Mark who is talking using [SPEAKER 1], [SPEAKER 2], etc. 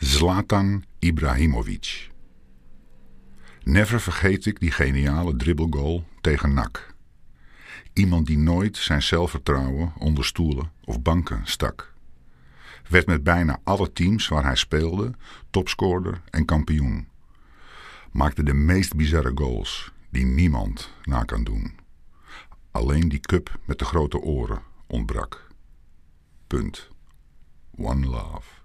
[SPEAKER 1] Zlatan Ibrahimovic. Never vergeet ik die geniale dribbelgoal tegen NAC. Iemand die nooit zijn zelfvertrouwen onder stoelen of banken stak. Werd met bijna alle teams waar hij speelde topscorer en kampioen. Maakte de meest bizarre goals die niemand na kan doen. Alleen die cup met de grote oren ontbrak. Punt. One love.